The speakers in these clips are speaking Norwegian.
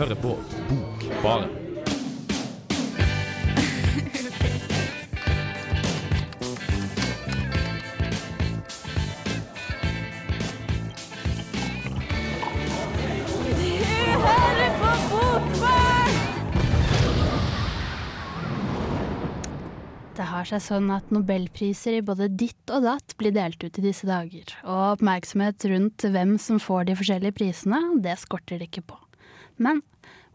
hører på Bokbaren. Det har seg sånn at nobelpriser i både ditt og datt blir delt ut i disse dager, og oppmerksomhet rundt hvem som får de forskjellige prisene, det skorter det ikke på. Men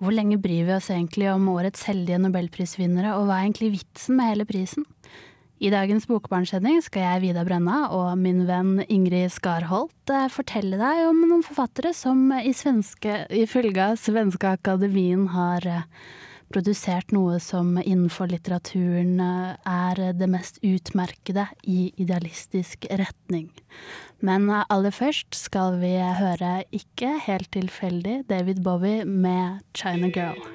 hvor lenge bryr vi oss egentlig om årets heldige nobelprisvinnere, og hva er egentlig vitsen med hele prisen? I dagens Bokbarnsending skal jeg, Vida Brenna, og min venn Ingrid Skarholt eh, fortelle deg om noen forfattere som ifølge Svenske Akademien har eh, produsert noe som innenfor litteraturen eh, er det mest utmerkede i idealistisk retning. Men eh, aller først skal vi høre ikke helt tilfeldig David Bowie med 'China Girl'.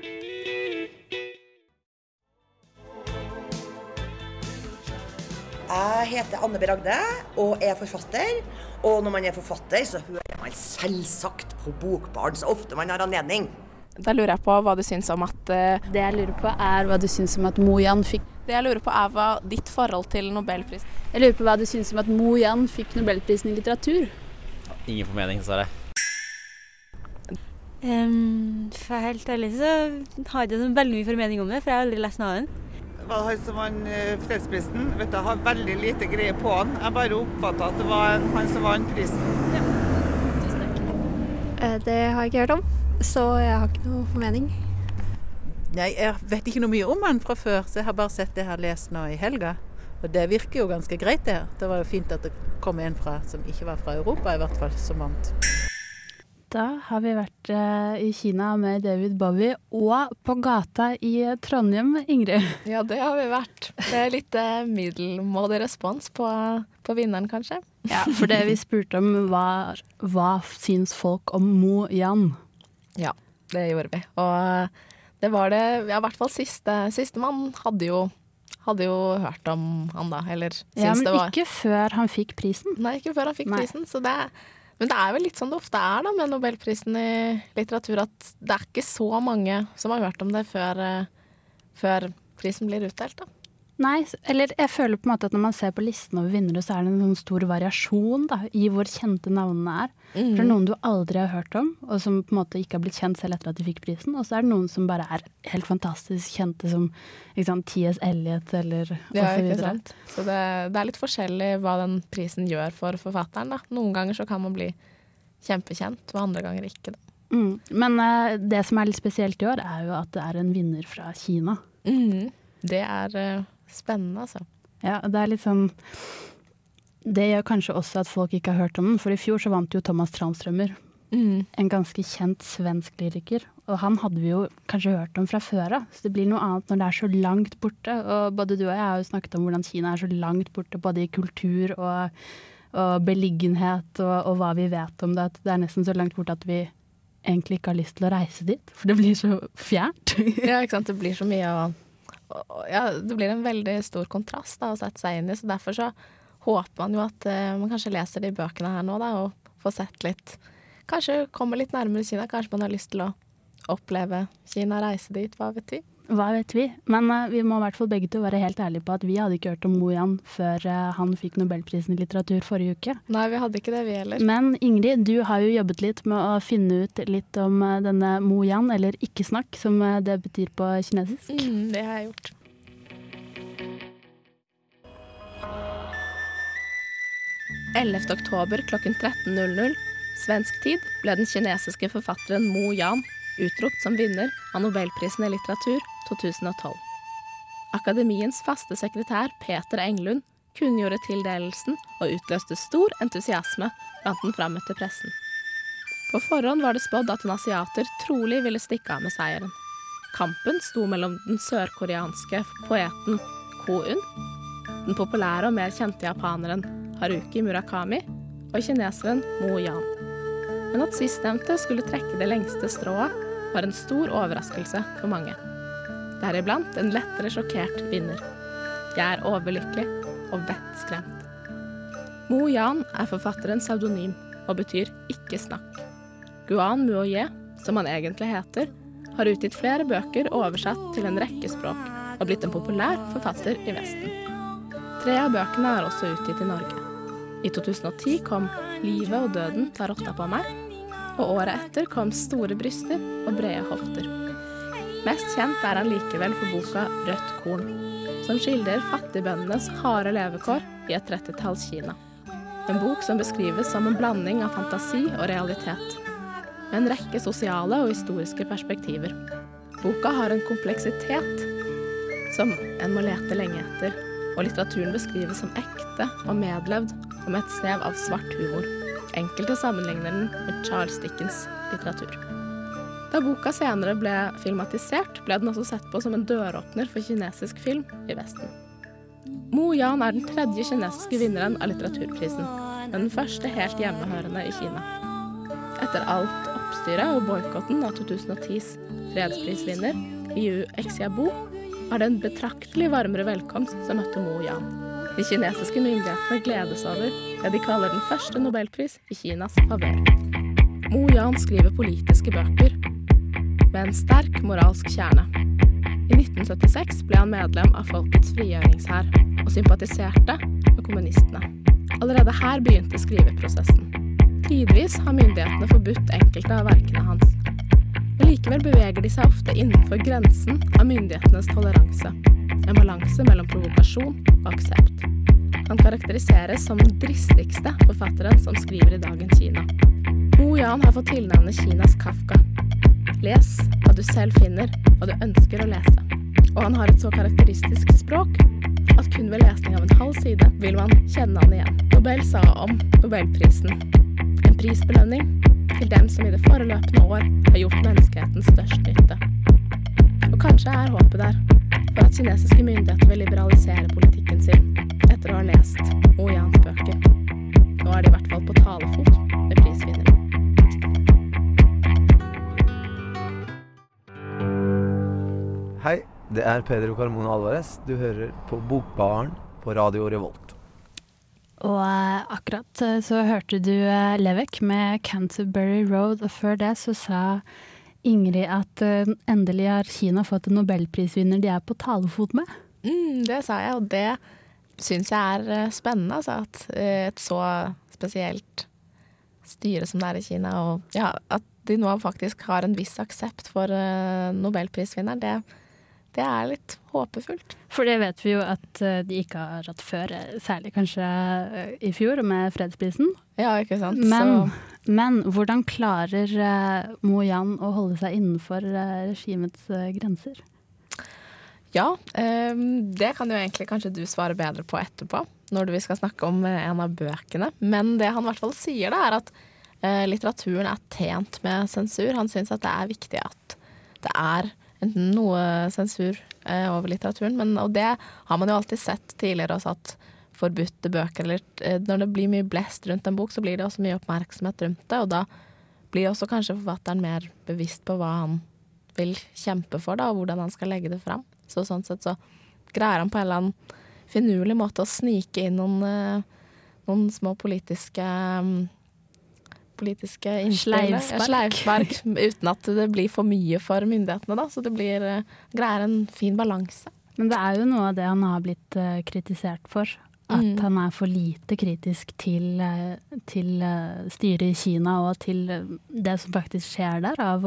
Jeg heter Anne B. Ragde og er forfatter. Og når man er forfatter, så hører man selvsagt på Bokbarn så ofte man har anledning. Da lurer jeg på hva du syns om at uh, Det jeg lurer på er hva du syns om at Mo Yan fikk Det jeg lurer på er hva ditt forhold til nobelprisen Jeg lurer på hva du syns om at Mo Yan fikk nobelprisen i litteratur. Ingen formening, dessverre. Um, for helt ærlig så har jeg ikke så veldig mye formening om det, for jeg har aldri lest noe av den. var han som vant eh, fredsprisen. Vet du, Jeg har veldig lite greie på han. Jeg bare oppfatta at det var han som vant prisen. Eh, Det har jeg ikke hørt om, så jeg har ikke noe formening. Nei, jeg vet ikke noe mye om han fra før, så jeg har bare sett det jeg har lest nå i helga. Og det virker jo ganske greit, det her. Det var jo fint at det kom en fra, som ikke var fra Europa, i hvert fall, som vant. Da har vi vært eh, i Kina med David Bowie og på gata i Trondheim, Ingrid. Ja, det har vi vært. Det er litt eh, middelmådig respons på, på vinneren, kanskje. Ja, for det vi spurte om var hva syns folk om Mo Yan? Ja, det gjorde vi. Og det var det Ja, i hvert fall siste Sistemann hadde jo hadde jo hørt om han, da. Eller syns Ja, men det var ikke før han fikk prisen. Nei, ikke før han fikk Nei. prisen. Så det, men det er vel litt sånn det ofte er da med nobelprisen i litteratur, at det er ikke så mange som har hørt om det før, eh, før prisen blir utdelt. da. Nei, eller jeg føler på en måte at når man ser på listen over vinnere, så er det en sånn stor variasjon da, i hvor kjente navnene er. For det er noen du aldri har hørt om, og som på en måte ikke har blitt kjent selv etter at de fikk prisen. Og så er det noen som bare er helt fantastisk kjente, som sant, T.S. Elliot eller Ja, osv. så? Så det, det er litt forskjellig hva den prisen gjør for forfatteren. da. Noen ganger så kan man bli kjempekjent, og andre ganger ikke. da. Mm. Men uh, det som er litt spesielt i år, er jo at det er en vinner fra Kina. Det er eh, spennende, altså. Ja, det er litt sånn Det gjør kanskje også at folk ikke har hørt om den, for i fjor så vant jo Thomas Tranströmer. En ganske kjent svensk lyriker. Og han hadde vi jo kanskje hørt om fra før av, så det blir noe annet når det er så langt borte. Og både du og jeg har jo snakket om hvordan Kina er så langt borte, både i kultur og, og beliggenhet og, og hva vi vet om det. At det er nesten så langt borte at vi egentlig ikke har lyst til å reise dit, for det blir så fjernt. Ja, ikke sant. Det blir så mye å- Ja, det blir en veldig stor kontrast da, å sette seg inn i, så derfor så håper man jo at uh, man kanskje leser de bøkene her nå, da, og får sett litt Kanskje kommer litt nærmere Kina, kanskje man har lyst til å oppleve Kina, reise dit, hva vet vi. Hva vet vi? Men uh, vi må i hvert fall begge to være helt ærlige på at vi hadde ikke hørt om Mo Yan før uh, han fikk nobelprisen i litteratur forrige uke. Nei, vi hadde ikke det, vi heller. Men Ingrid, du har jo jobbet litt med å finne ut litt om uh, denne Mo Yan, eller ikke snakk, som det betyr på kinesisk. Mm, det har jeg gjort. oktober klokken 13.00 svensk tid ble den kinesiske forfatteren Mo Yan utropt som vinner av Nobelprisen i litteratur 2012. Akademiens faste sekretær Peter Englund kunngjorde tildelelsen og utløste stor entusiasme blant den frammøtte pressen. På forhånd var det spådd at en asiater trolig ville stikke av med seieren. Kampen sto mellom den sørkoreanske poeten Ko-un, den populære og mer kjente japaneren Haruki Murakami og kineseren Mo Yan. Men at sistnevnte skulle trekke det lengste strået, var en stor overraskelse for mange. Deriblant en lettere sjokkert vinner. Jeg er overlykkelig og vettskremt. Mo Yan er forfatterens pseudonym og betyr 'ikke snakk'. Guan Muoye, som han egentlig heter, har utgitt flere bøker oversatt til en rekke språk og blitt en populær forfatter i Vesten. Tre av bøkene er også utgitt i Norge. I 2010 kom 'Livet og døden tar rotta på meg', og året etter kom 'Store bryster og brede hofter'. Mest kjent er han likevel for boka 'Rødt korn', som skildrer fattigbøndenes harde levekår i et 30-talls Kina. En bok som beskrives som en blanding av fantasi og realitet, med en rekke sosiale og historiske perspektiver. Boka har en kompleksitet som en må lete lenge etter, og litteraturen beskrives som ekte og medlevd og med et snev av svart humor. Enkelte sammenligner den med Charles Dickens litteratur. Da boka senere ble filmatisert, ble den også sett på som en døråpner for kinesisk film i Vesten. Mo Yan er den tredje kinesiske vinneren av litteraturprisen, men den første helt hjemmehørende i Kina. Etter alt oppstyret og boikotten av 2010s fredsprisvinner Liu Xiaobo, var det en betraktelig varmere velkomst som møtte Mo Yan. De kinesiske myndighetene gledes over det de kaller den første nobelpris i Kinas favør. Mo Yan skriver politiske bøker med en sterk moralsk kjerne. I 1976 ble han medlem av Folkets frigjøringshær og sympatiserte med kommunistene. Allerede her begynte skriveprosessen. Tidvis har myndighetene forbudt enkelte av verkene hans. Men likevel beveger de seg ofte innenfor grensen av myndighetenes toleranse. En balanse mellom provokasjon og aksept. Han karakteriseres som den dristigste forfatteren som skriver i dagens Kina. Mo Yan har fått tilnavnet Kinas Kafka. Les hva du selv finner, hva du ønsker å lese. Og han har et så karakteristisk språk at kun ved lesning av en halv side vil man kjenne han igjen. Nobel sa om Nobelprisen en prisbelønning til dem som i det foreløpende år har gjort menneskeheten størst nytte. Og kanskje er håpet der at kinesiske myndigheter vil liberalisere politikken sin etter å ha lest Mo Yans bøker. Nå er de i hvert fall på talefot med prisvinneren. Hei, det er Pedro Carmona Alvarez. Du hører på Bokbaren på Radio Revolt. Og eh, akkurat eh, så hørte du eh, Levek med 'Canterbury Road', og før det så sa Ingrid at eh, endelig har Kina fått en nobelprisvinner de er på talefot med. Mm, det sa jeg, og det syns jeg er eh, spennende. Altså, at eh, et så spesielt styre som det er i Kina, og ja, at de nå faktisk har en viss aksept for nobelprisvinneren, det, det er litt håpefullt. For det vet vi jo at eh, de ikke har hatt før, eh, særlig kanskje eh, i fjor med fredsprisen. Ja, ikke sant. Men, Så men hvordan klarer Mo Yan å holde seg innenfor regimets grenser? ja, eh, det kan jo egentlig kanskje du svare bedre på etterpå, når vi skal snakke om en av bøkene. Men det han i hvert fall sier, da, er at eh, litteraturen er tjent med sensur. Han syns at det er viktig at det er enten noe sensur eh, over litteraturen, men, og det har man jo alltid sett tidligere også, at forbudte bøker, eller eh, når det blir mye blest rundt en bok, så blir det også mye oppmerksomhet rundt det, og da blir også kanskje forfatteren mer bevisst på hva han vil kjempe for, da, og hvordan han skal legge det fram. Så sånn sett så greier han på en eller annen finurlig måte å snike inn noen, eh, noen små politiske mm, politiske innspill. Sleivspark. Sleivspark, uten at det blir for mye for myndighetene, da. Så det blir eh, greier en fin balanse. Men det er jo noe av det han har blitt eh, kritisert for. At Mm. han er for lite kritisk til, eh, til styret i Kina og til det som faktisk skjer der av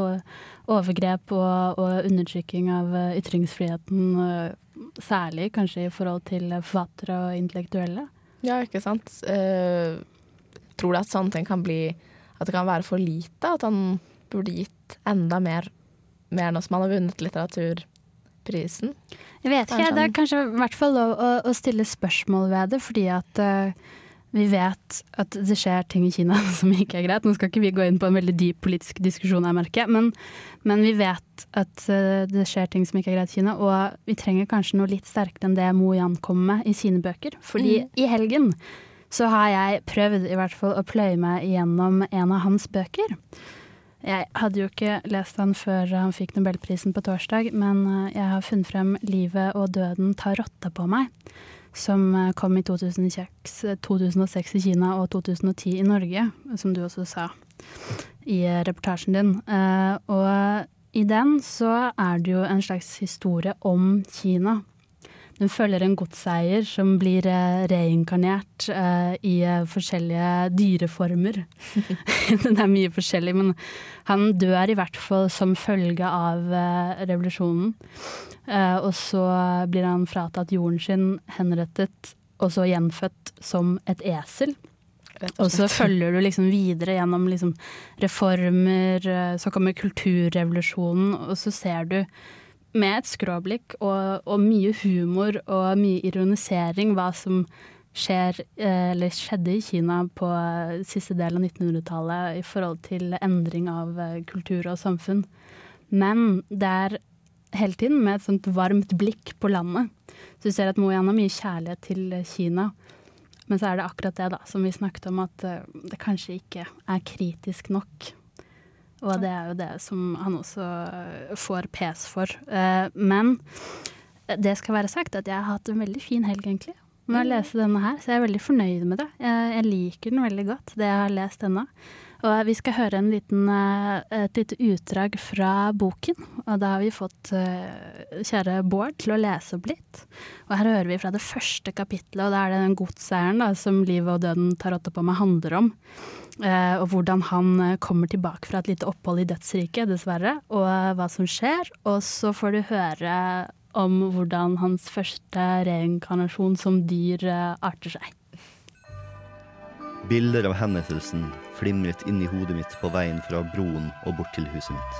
overgrep og, og undertrykking av ytringsfriheten. Særlig kanskje i forhold til forfattere og intellektuelle. Ja, ikke sant. Uh, tror du at sånne ting kan bli At det kan være for lite? At han burde gitt enda mer, mer nå som han har vunnet litteraturprisen? Jeg vet ikke, det er kanskje i hvert fall lov å, å stille spørsmål ved det, fordi at uh, vi vet at det skjer ting i Kina som ikke er greit. Nå skal ikke vi gå inn på en veldig dyp politisk diskusjon, jeg merker, men, men vi vet at uh, det skjer ting som ikke er greit i Kina, og vi trenger kanskje noe litt sterkere enn det Mo Yan kommer med i sine bøker. Fordi Mm. i helgen så har jeg prøvd i hvert fall å pløye meg gjennom en av hans bøker. Jeg hadde jo ikke lest han før han fikk nobelprisen på torsdag, men eh, jeg har funnet frem 'Livet og døden tar rotta på meg', som eh, kom i 2006, 2006 i Kina og 2010 i Norge, som du også sa i eh, reportasjen din. Eh, Og I den så er det jo en slags historie om Kina. Den følger en godseier som blir eh, reinkarnert uh, i eh, forskjellige dyreformer. Den er mye forskjellig, men han dør i hvert fall som følge av uh, revolusjonen. Uh, og så blir han fratatt jorden sin, henrettet, og så gjenfødt som et esel. Og så følger du liksom videre gjennom liksom reformer, så kommer kulturrevolusjonen, og så ser du med et skråblikk og, og mye humor og mye ironisering hva som skjer, eh, eller skjedde i Kina på eh, siste del av 1900-tallet i forhold til endring av eh, kultur og samfunn. Men det er hele tiden med et sånt varmt blikk på landet. Så du ser at Mo Yan har mye kjærlighet til Kina. Men så er det akkurat det da, som vi snakket om, at det kanskje ikke er kritisk nok. Og det er jo det som han også eh, får pes for. Eh, Men det skal være sagt at jeg har hatt en veldig fin helg, egentlig. Med å lese denne her, så jeg er veldig fornøyd med det. Jeg, liker den veldig godt, det jeg har lest ennå. Og vi skal høre en liten, eh, et lite utdrag fra boken. Og da har vi fått kjære Bård til å lese opp litt. Og her hører vi fra det første kapitlet, og da er det den godseieren som livet og døden tar åtte på meg handler om. Eh, og hvordan han eh, kommer tilbake fra et lite opphold i dødsriket, dessverre. Og eh, hva som skjer. Og så får du høre om hvordan hans første reinkarnasjon som dyr arter seg. Bilder av henrettelsen flimret inn i hodet mitt på veien fra broen og bort til huset mitt.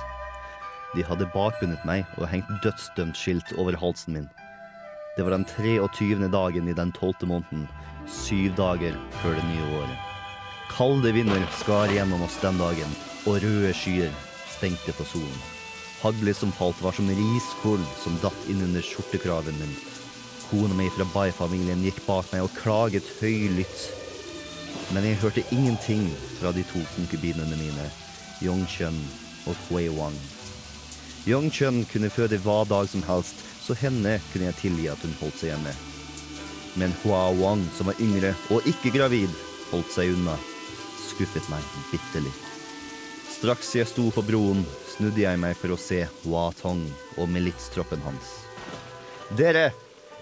De hadde bakbundet meg og hengt dødsdømt skilt over halsen min. Det var den 23. dagen i den tolvte måneden, syv dager før det nye året. Kalde vinder skar gjennom oss den dagen, og røde skyer stengte på solen. Haglet som falt var som riskorn som datt inn under skjortekraven min. Kona mi fra Bai-familien gikk bak meg og klaget høylytt men jeg hørte ingenting fra de to konkubinene mine, Yongchun og Hui Wang. Yongchun kunne føde hva dag som helst, så henne kunne jeg tilgi at hun holdt seg hjemme. Men Hua Wang, som var yngre og ikke gravid, holdt seg unna. Skuffet meg bitterlig. Straks jeg sto på broen, snudde jeg meg for å se Hua Tong og militstroppen hans. Dere,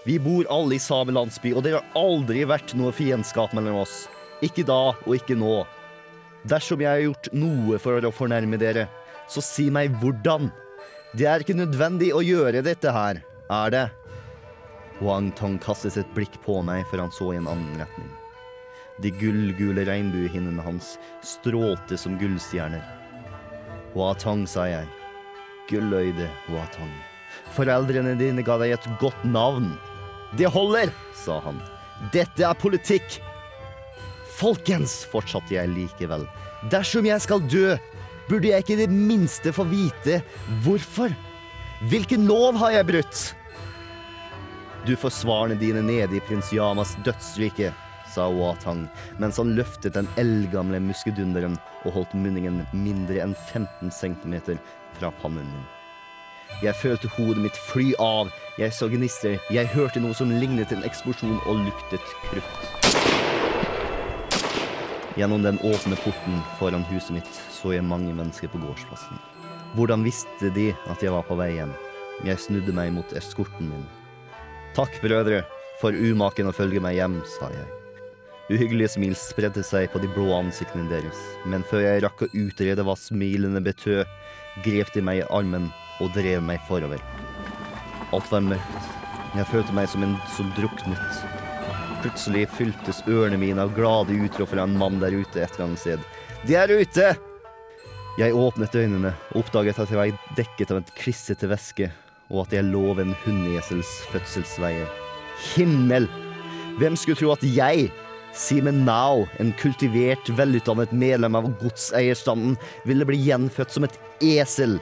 vi bor alle i samme landsby, og det har aldri vært noe fiendskap mellom oss. Ikke da og ikke nå. Dersom jeg har gjort noe for å fornærme dere, så si meg hvordan. Det er ikke nødvendig å gjøre dette her, er det? Wang Tong kastet et blikk på meg før han så i en annen retning. De gullgule regnbuehinnene hans strålte som gullstjerner. Watang, sa jeg. Gulløyde Watang. Foreldrene dine ga deg et godt navn. Det holder, sa han. Dette er politikk. Folkens, fortsatte jeg likevel, dersom jeg skal dø, burde jeg ikke i det minste få vite hvorfor? Hvilken lov har jeg brutt? Du får svarene dine nede i prins Yamas dødsrike, sa Watang, mens han løftet den eldgamle muskedunderen og holdt munningen mindre enn 15 cm fra pannen. Jeg følte hodet mitt fly av, jeg så gnister, jeg hørte noe som lignet en eksplosjon og luktet krutt. Gjennom den åpne porten foran huset mitt så jeg mange mennesker på gårdsplassen. Hvordan visste de at jeg var på vei hjem? Jeg snudde meg mot eskorten min. Takk, brødre, for umaken å følge meg hjem, sa jeg. Uhyggelige smil spredte seg på de blå ansiktene deres, men før jeg rakk å utrede hva smilene betød, grep de meg i armen og drev meg forover. Alt var mørkt. Jeg følte meg som en som druknet. Plutselig fyltes ørene mine av glade utrop fra en mann der ute et eller annet sted. De er ute! Jeg åpnet øynene og oppdaget at jeg var dekket av en klissete væske, og at jeg lå ved en hundeesels fødselsveier. Himmel! Hvem skulle tro at jeg, Simen Nao, en kultivert, velutdannet medlem av godseierstanden, ville bli gjenfødt som et esel,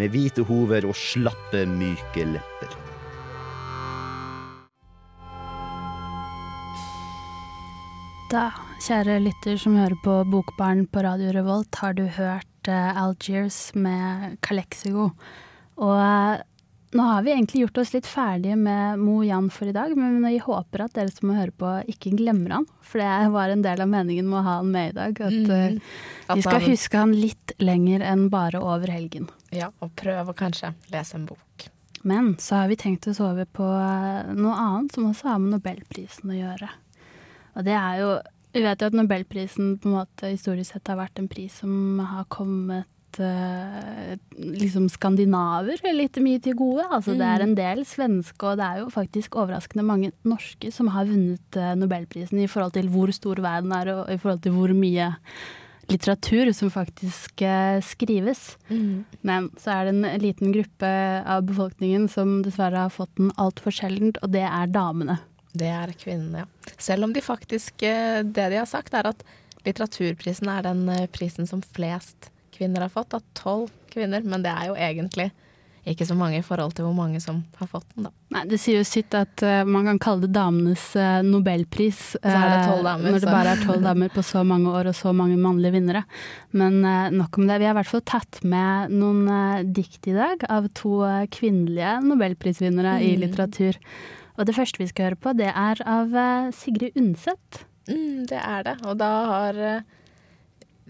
med hvite hover og slappe, myke lepper. Da, kjære lytter som hører på Bokbarn på Radio Revolt, har du hørt uh, Algiers med Calexico. Og uh, nå har vi egentlig gjort oss litt ferdige med Mo Jan for i dag, men vi håper at dere som må høre på, ikke glemmer han. For det var en del av meningen med å ha han med i dag. At Mm. eh, At vi skal han- huske han litt lenger enn bare over helgen. Ja, og prøve å kanskje lese en bok. Men så har vi tenkt oss over på eh, noe annet som også har med Nobelprisen å gjøre. Og det er jo Vi vet jo at Nobelprisen på en måte historisk sett har vært en pris som har kommet eh, liksom skandinaver litt mye til gode. Altså det er en del svenske, og det er jo faktisk overraskende mange norske som har vunnet eh, Nobelprisen i forhold til hvor stor verden er, og i forhold til hvor mye litteratur som faktisk eh, skrives. Men så er det en liten gruppe av befolkningen som dessverre har fått den altfor sjeldent, og det er damene. Det er kvinnene, ja. Selv om de faktisk Det de har sagt, er at litteraturprisen er den prisen som flest kvinner har fått. Av tolv kvinner. Men det er jo egentlig ikke så mange i forhold til hvor mange som har fått den, da. Nei, Det sier jo sitt at uh, man kan kalle det damenes uh, nobelpris. så det 12 eh, damer, Når det så. bare er tolv damer på så mange år og så mange mannlige vinnere. Men nok om det. Vi har i hvert fall tatt med noen dikt i dag av to kvinnelige nobelprisvinnere i Mm. litteratur. Og det første vi skal høre på, det er av Sigrid Undset. Mm, det er det. Og da har ha-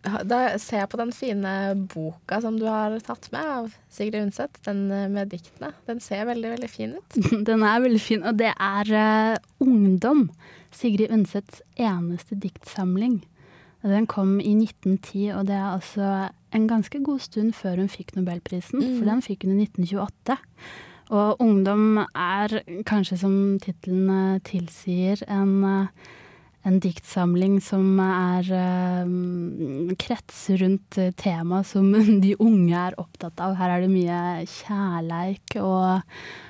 Da ser jeg på den fine boka som du har tatt med av Sigrid Undset, den eh, med diktene. Den ser veldig, veldig fin ut. Den er veldig fin, og det er uh, Ungdom. Sigrid Undsets eneste diktsamling. Den kom i 1910, og det er altså en ganske god stund før hun fikk Nobelprisen, Mm. for den fikk hun i 1928. Og Ungdom er kanskje, som tittelen eh, tilsier, en, eh, en diktsamling som er eh, kretser rundt eh, tema som de unge er opptatt av. Her er det mye kjærleik og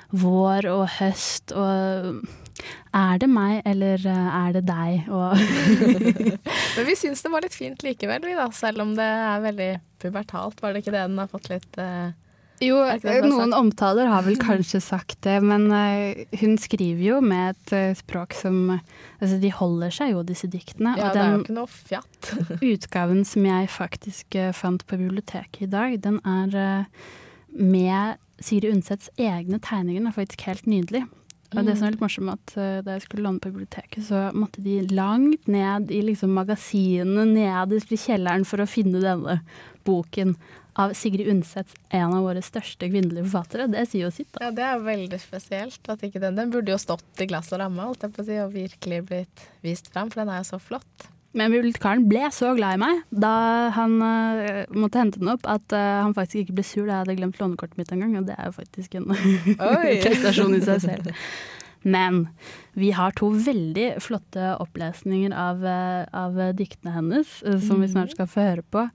vår og høst og Er det meg, eller eh, er det deg? Men vi syns det var litt fint likevel, vi da. Selv om det er veldig pubertalt. Var det ikke det den har fått litt eh, Jo, noen omtaler har vel kanskje sagt det, men eh, hun skriver jo med et eh, språk som Altså, de holder seg jo, disse diktene. Ja, og det er jo ikke noe fjatt. utgaven som jeg faktisk eh, fant på biblioteket i dag, den er eh, med Siri Undsets egne tegninger. Den er faktisk helt nydelig. Og det som er litt morsomt, at eh, da jeg skulle låne på biblioteket, så måtte de langt ned i liksom magasinene nederst i kjelleren for å finne denne boken av Sigrid Undset, en av våre største kvinnelige forfattere. Det sier jo sitt, da. Ja, det er veldig spesielt. At ikke den, den burde jo stått i glass og ramme, holdt jeg på å si, og virkelig blitt vist fram, for den er jo så flott. Men bibliotekaren ble så glad i meg da han uh, måtte hente den opp, at uh, han faktisk ikke ble sur da jeg hadde glemt lånekortet mitt en gang, og det er jo faktisk en prestasjon i seg selv. Men vi har to veldig flotte opplesninger av, eh, av diktene hennes, eh, som vi snart skal få høre på.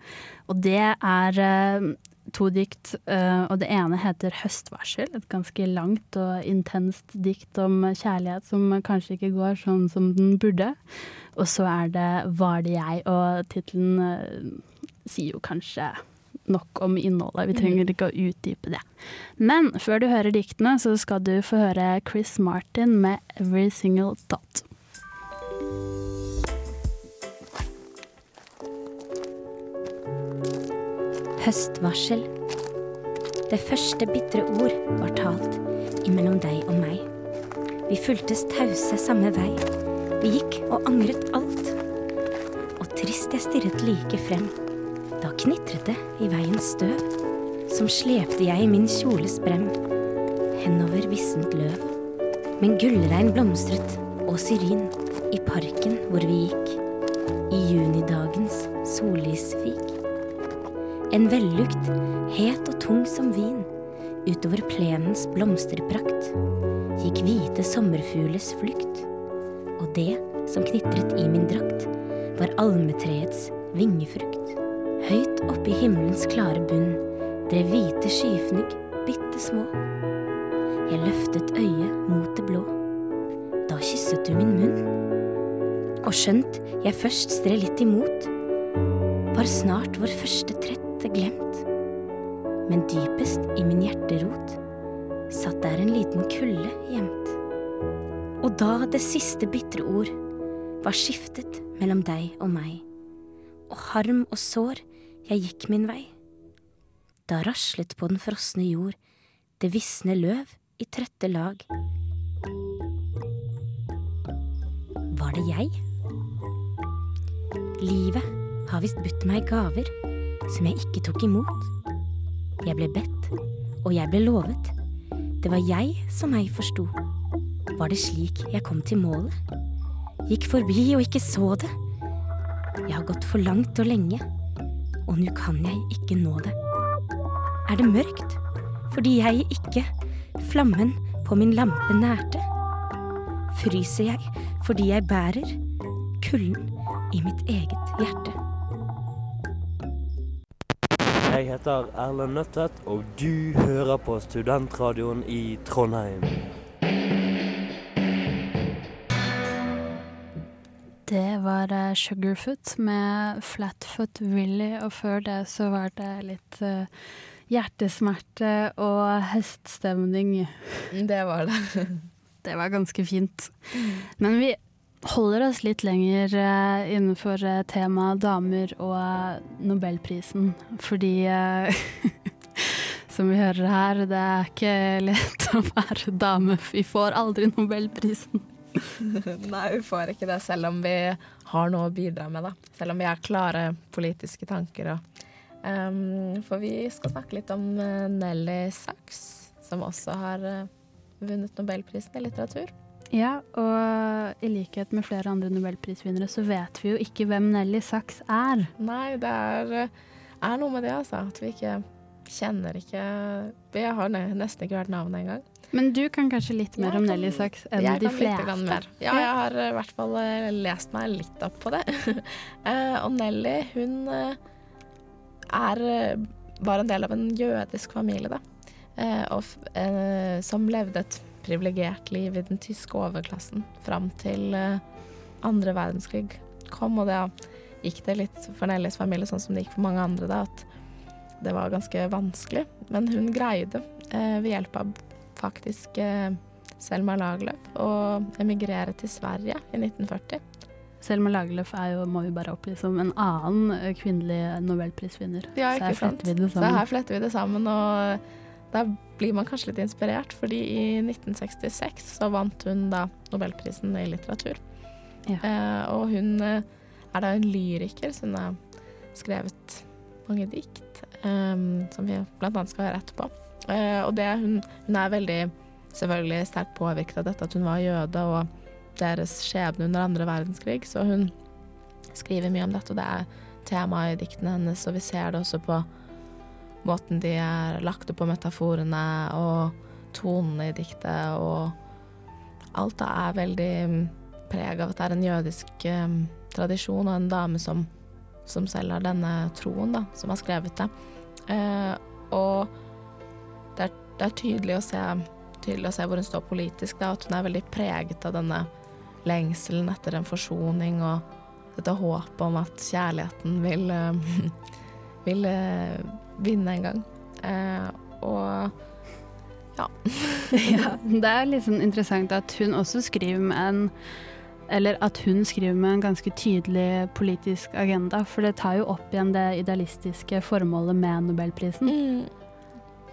Og det er eh, to dikt, og det ene heter 'Høstvarsel'. Et ganske langt og intenst dikt om kjærlighet som kanskje ikke går sånn som den burde. Og så er det 'Var det jeg', og tittelen sier jo kanskje nok om innholdet. Vi trenger ikke å utdype det. Men før du hører diktene, så skal du få høre Chris Martin med 'Every Single Dot'. Høstvarsel. Det første bitre ord var talt imellom deg og meg. Vi fulgtes tause samme vei. Vi gikk og angret alt. Og trist jeg stirret like frem. Da knitret det i veiens støv. Som slepte jeg i min kjoles brem. Henover vissent løv. Men gullregn blomstret og syrin i parken hvor vi gikk. I junidagens sollysfik. En vellukt, het og tung som vin, utover plenens blomsterprakt, gikk hvite sommerfugles flukt, og det som knitret i min drakt, var almetreets vingefrukt. Høyt oppe i himmelens klare bunn drev hvite skyfnugg bitte små. Jeg løftet øyet mot det blå. Da kysset du min munn. Og skjønt jeg først stred litt imot, var snart vår første trette glemt. Men dypest i min hjerterot satt der en liten kulde gjemt. Og da det siste bitre ord var skiftet mellom deg og meg, og harm og sår jeg gikk min vei, da raslet på den frosne jord Det visne løv i trøtte lag. Var det jeg? Livet har visst budt meg gaver som jeg ikke tok imot. Jeg ble bedt, og jeg ble lovet. Det var jeg som meg forsto. Var det slik jeg kom til målet? Gikk forbi og ikke så det. Jeg har gått for langt og lenge, og nå kan jeg ikke nå det. Er det mørkt fordi jeg ikke flammen på min lampe nærte? Fryser jeg fordi jeg bærer kulden i mitt eget hjerte? Jeg heter Erlend Nøttet, og du hører på Studentradioen i Trondheim. Var eh, Sugarfoot med Flatfoot Willy, og før det så var det litt eh, hjertesmerte og høststemning. Det var det. det var ganske fint. Men vi holder oss litt lenger eh, innenfor temaet damer og Nobelprisen, fordi Som vi hører her, det er ikke lett å være dame. Vi får aldri Nobelprisen. Nei, vi får ikke det, selv om vi har noe å bidra med, da. Selv om vi har klare politiske tanker. Og, um, for vi skal snakke litt om uh, Nelly Sachs, som også har uh, vunnet Nobelprisen i litteratur. Ja, og i likhet med flere andre nobelprisvinnere så vet vi jo ikke hvem Nelly Sachs er. Nei, det er, er noe med det, altså. At vi ikke kjenner ikke Vi har nesten ikke hørt navnet engang. Men du kan kanskje litt mer om Nelly Sachs enn de fleste? mer. Ja, jeg har eh, i hvert fall eh, lest meg litt opp på det. Eh, og Nelly, hun er var en del av en jødisk familie, da. Og, som levde et privilegert liv i den tyske overklassen fram til andre verdenskrig kom. Og da gikk det litt for Nellys familie sånn som det gikk for mange andre, da, at det var ganske vanskelig. Men hun greide, ved hjelp av faktisk eh, Selma Lagerlöf, og emigrere til Sverige i 1940. Selma Lagerlöf er jo, må vi bare opplyse om, en annen eh, kvinnelig nobelprisvinner. Ja, ikke så sant? Så her fletter vi det sammen, og da blir man kanskje litt inspirert, fordi i 1966 så vant hun da Nobelprisen i litteratur. Eh, og hun eh, er da en lyriker, så hun har skrevet mange dikt, eh, som vi blant annet skal høre etterpå. Eh, og det, hun, hun er veldig selvfølgelig sterkt påvirket av dette at hun var jøde, og deres skjebne under andre verdenskrig, så hun skriver mye om dette, og det er tema i diktene hennes, og vi ser det også på måten de er lagt opp på metaforene og tonene i diktet, og alt da er veldig mm, preg av at det er en jødisk mm, tradisjon, og en dame som, som selv har denne troen, da, som har skrevet det. Eh, og det er, tydelig å se tydelig å se hvor hun står politisk, da, at hun er veldig preget av denne lengselen etter en forsoning og dette håpet om at kjærligheten vil, eh, vil eh, vinne en gang. Eh, og ja. ja. Det er litt sånn interessant at hun også skriver med en eller at hun skriver med en ganske tydelig politisk agenda, for det tar jo opp igjen det idealistiske formålet med nobelprisen.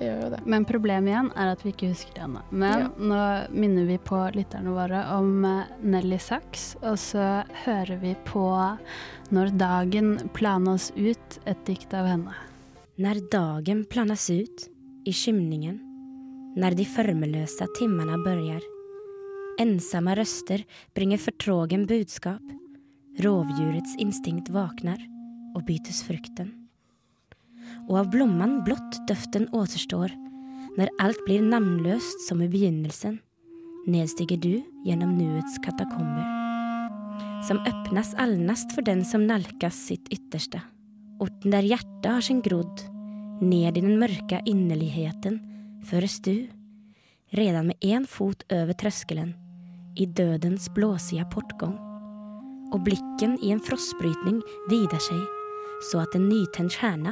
Det gjør jo det. Men problemet igjen er at vi ikke husker det ennå. Men Ja. nå minner vi på lytterne våre om eh, Nelly Sachs, og så hører vi på Når dagen planas ut, et dikt av henne. Når dagen planas ut i skymningen, når de formeløse timene börjar. Ensomme røster bringer fortrogen budskap. Rovdyrets instinkt våkner og bytes frukten. Och av blomman blott døften återstår når alt blir navnløst som i begynnelsen. Nedstiger du gjennom nuets katakomber. Som öppnas allnast for den som nalkas sitt ytterste, Orten der hjertet har sin grodd, ned i den mørke innerligheten føres du, redan med en fot over trøskelen, i dødens blåsida portgång. og blicken i en frostbrytning vidar seg, så at en nytent stjärna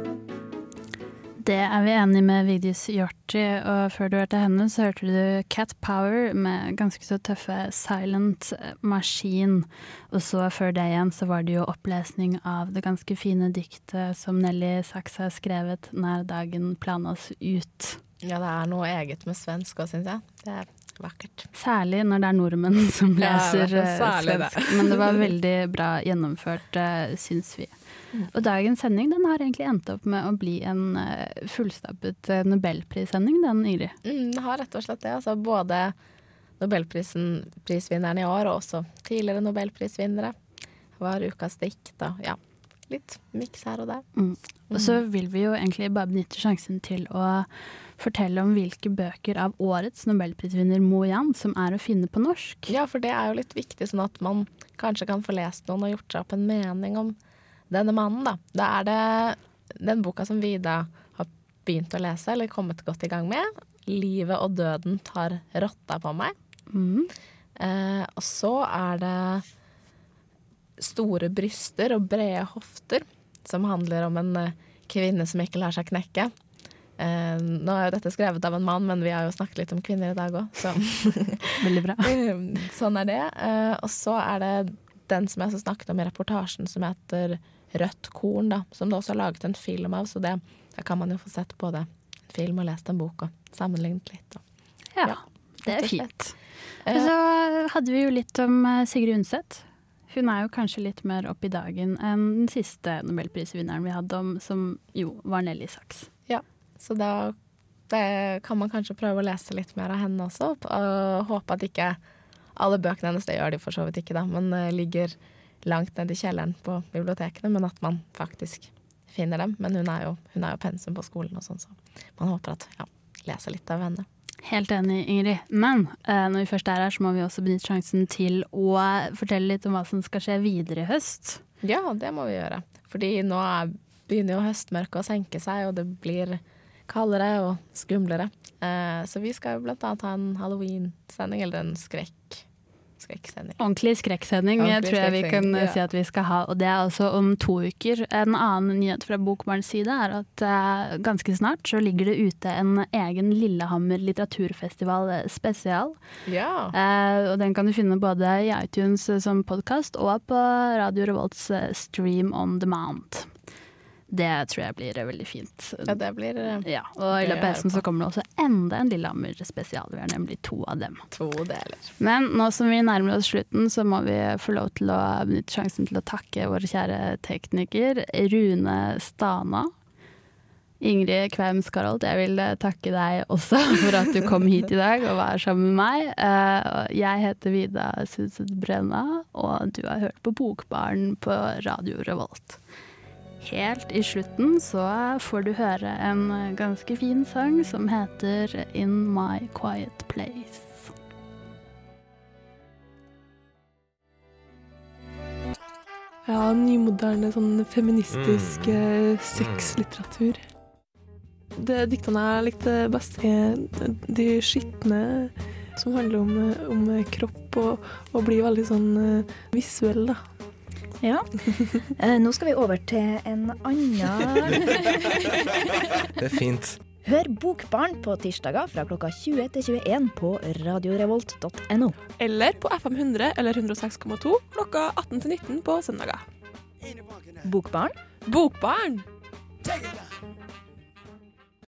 Det er vi enige med Vigdis Hjorti, og før du hørte henne, så hørte du Cat Power med ganske så tøffe Silent Machine. Og så før det igjen så var det jo opplesning av det ganske fine diktet som Nelly Sachs har skrevet 'Nær dagen planas ut'. Ja, det er noe eget med svensk òg, syns jeg. Det er vakkert. Særlig når det er nordmenn som leser ja, eh, særlig det. svensk. Men det var veldig bra gjennomført, eh, syns vi. Mm. Og dagens sending den har egentlig endt opp med å bli en eh, fullstappet nobelprissending, den, Ingrid. Mm, det har rett og slett det. Altså, både nobelprisen, prisvinneren i år og også tidligere nobelprisvinnere var ukas dikt. da. ja, litt miks her og der. Mm. Og så vil vi jo egentlig bare benytte sjansen til å fortelle om hvilke bøker av årets nobelprisvinner Mo Yan som er å finne på norsk. Ja, for det er jo litt viktig, sånn at man kanskje kan få lest noen og gjort seg opp en mening om denne mannen, da. Da er det den boka som Vida har begynt å lese, eller kommet godt i gang med. 'Livet og døden tar rotta på meg'. Mm. Eh, og så er det 'Store bryster og brede hofter', som handler om en eh, kvinne som ikke lar seg knekke. Eh, nå er jo dette skrevet av en mann, men vi har jo snakket litt om kvinner i dag òg, så Veldig bra. sånn er det. Eh, og så er det den som jeg så snakket om i reportasjen, som heter Rødt korn, da, som det også er laget en film av. Så det, da kan man jo få sett både en film og lest en bok og sammenlignet litt. Og, Ja, det er fint. Og så hadde vi jo litt om eh, Sigrid Undset. Hun er jo kanskje litt mer opp i dagen enn den siste nobelprisvinneren vi hadde om, som jo var Nelly Sachs. Så da det kan man kanskje prøve å lese litt mer av henne også, og håpe at ikke alle bøkene hennes, det gjør de for så vidt ikke, da, men eh, ligger langt ned i kjelleren på bibliotekene, men at man faktisk finner dem. Men hun er jo, hun er jo pensum på skolen og sånn, så man håper at ja, leser litt av henne. Helt enig, Ingrid. Men eh, når vi først er her, så må vi også benytte sjansen til å fortelle litt om hva som skal skje videre i høst. Ja, det må vi gjøre. Fordi nå er, begynner jo høstmørket å senke seg, og det blir kaldere og skumlere. Eh, så vi skal jo blant annet ha en halloween-sending, eller en skrekk skrekksending. Ordentlig skrekksending Ordentlig tror jeg vi kan eh, ja. si at vi skal ha, og det er altså om to uker. En annen nyhet fra Bokbarns side er at eh, ganske snart så ligger det ute en egen Lillehammer litteraturfestival eh, spesial. Ja. Eh, og den kan du finne både i iTunes eh, som podkast og på Radio Revolts eh, Stream on demand. Det tror jeg blir eh, veldig fint. Ja, det blir eh, Ja, og i løpet av høsten så kommer det også enda en Lillehammer spesial. Vi har nemlig to av dem. To deler. Men nå som vi nærmer oss slutten, så må vi få lov til å benytte sjansen til å takke vår kjære tekniker Rune Stana. Ingrid Kveim Skarolt, jeg vil eh, takke deg også for at du kom hit i dag og var sammen med meg. Jeg heter Vida Sudset Brenna, og du har hørt på Bokbaren på Radio Revolt. Helt i slutten så får du høre en ganske fin sang som heter In My Quiet Place. Ja, nymoderne, sånn feministisk mm. sexlitteratur. Det diktene jeg likte best, er de skitne, som handler om, eh, om kropp og, og blir veldig sånn eh, visuell, da. Ja. Eh, nå skal vi over til en annen Det er fint. Hør Bokbarn på tirsdager fra klokka 20 til 21 på radiorevolt.no. Eller på FM 100 eller 106,2 klokka 18 til 19 på søndager. Bokbarn? Bokbarn! Take it down.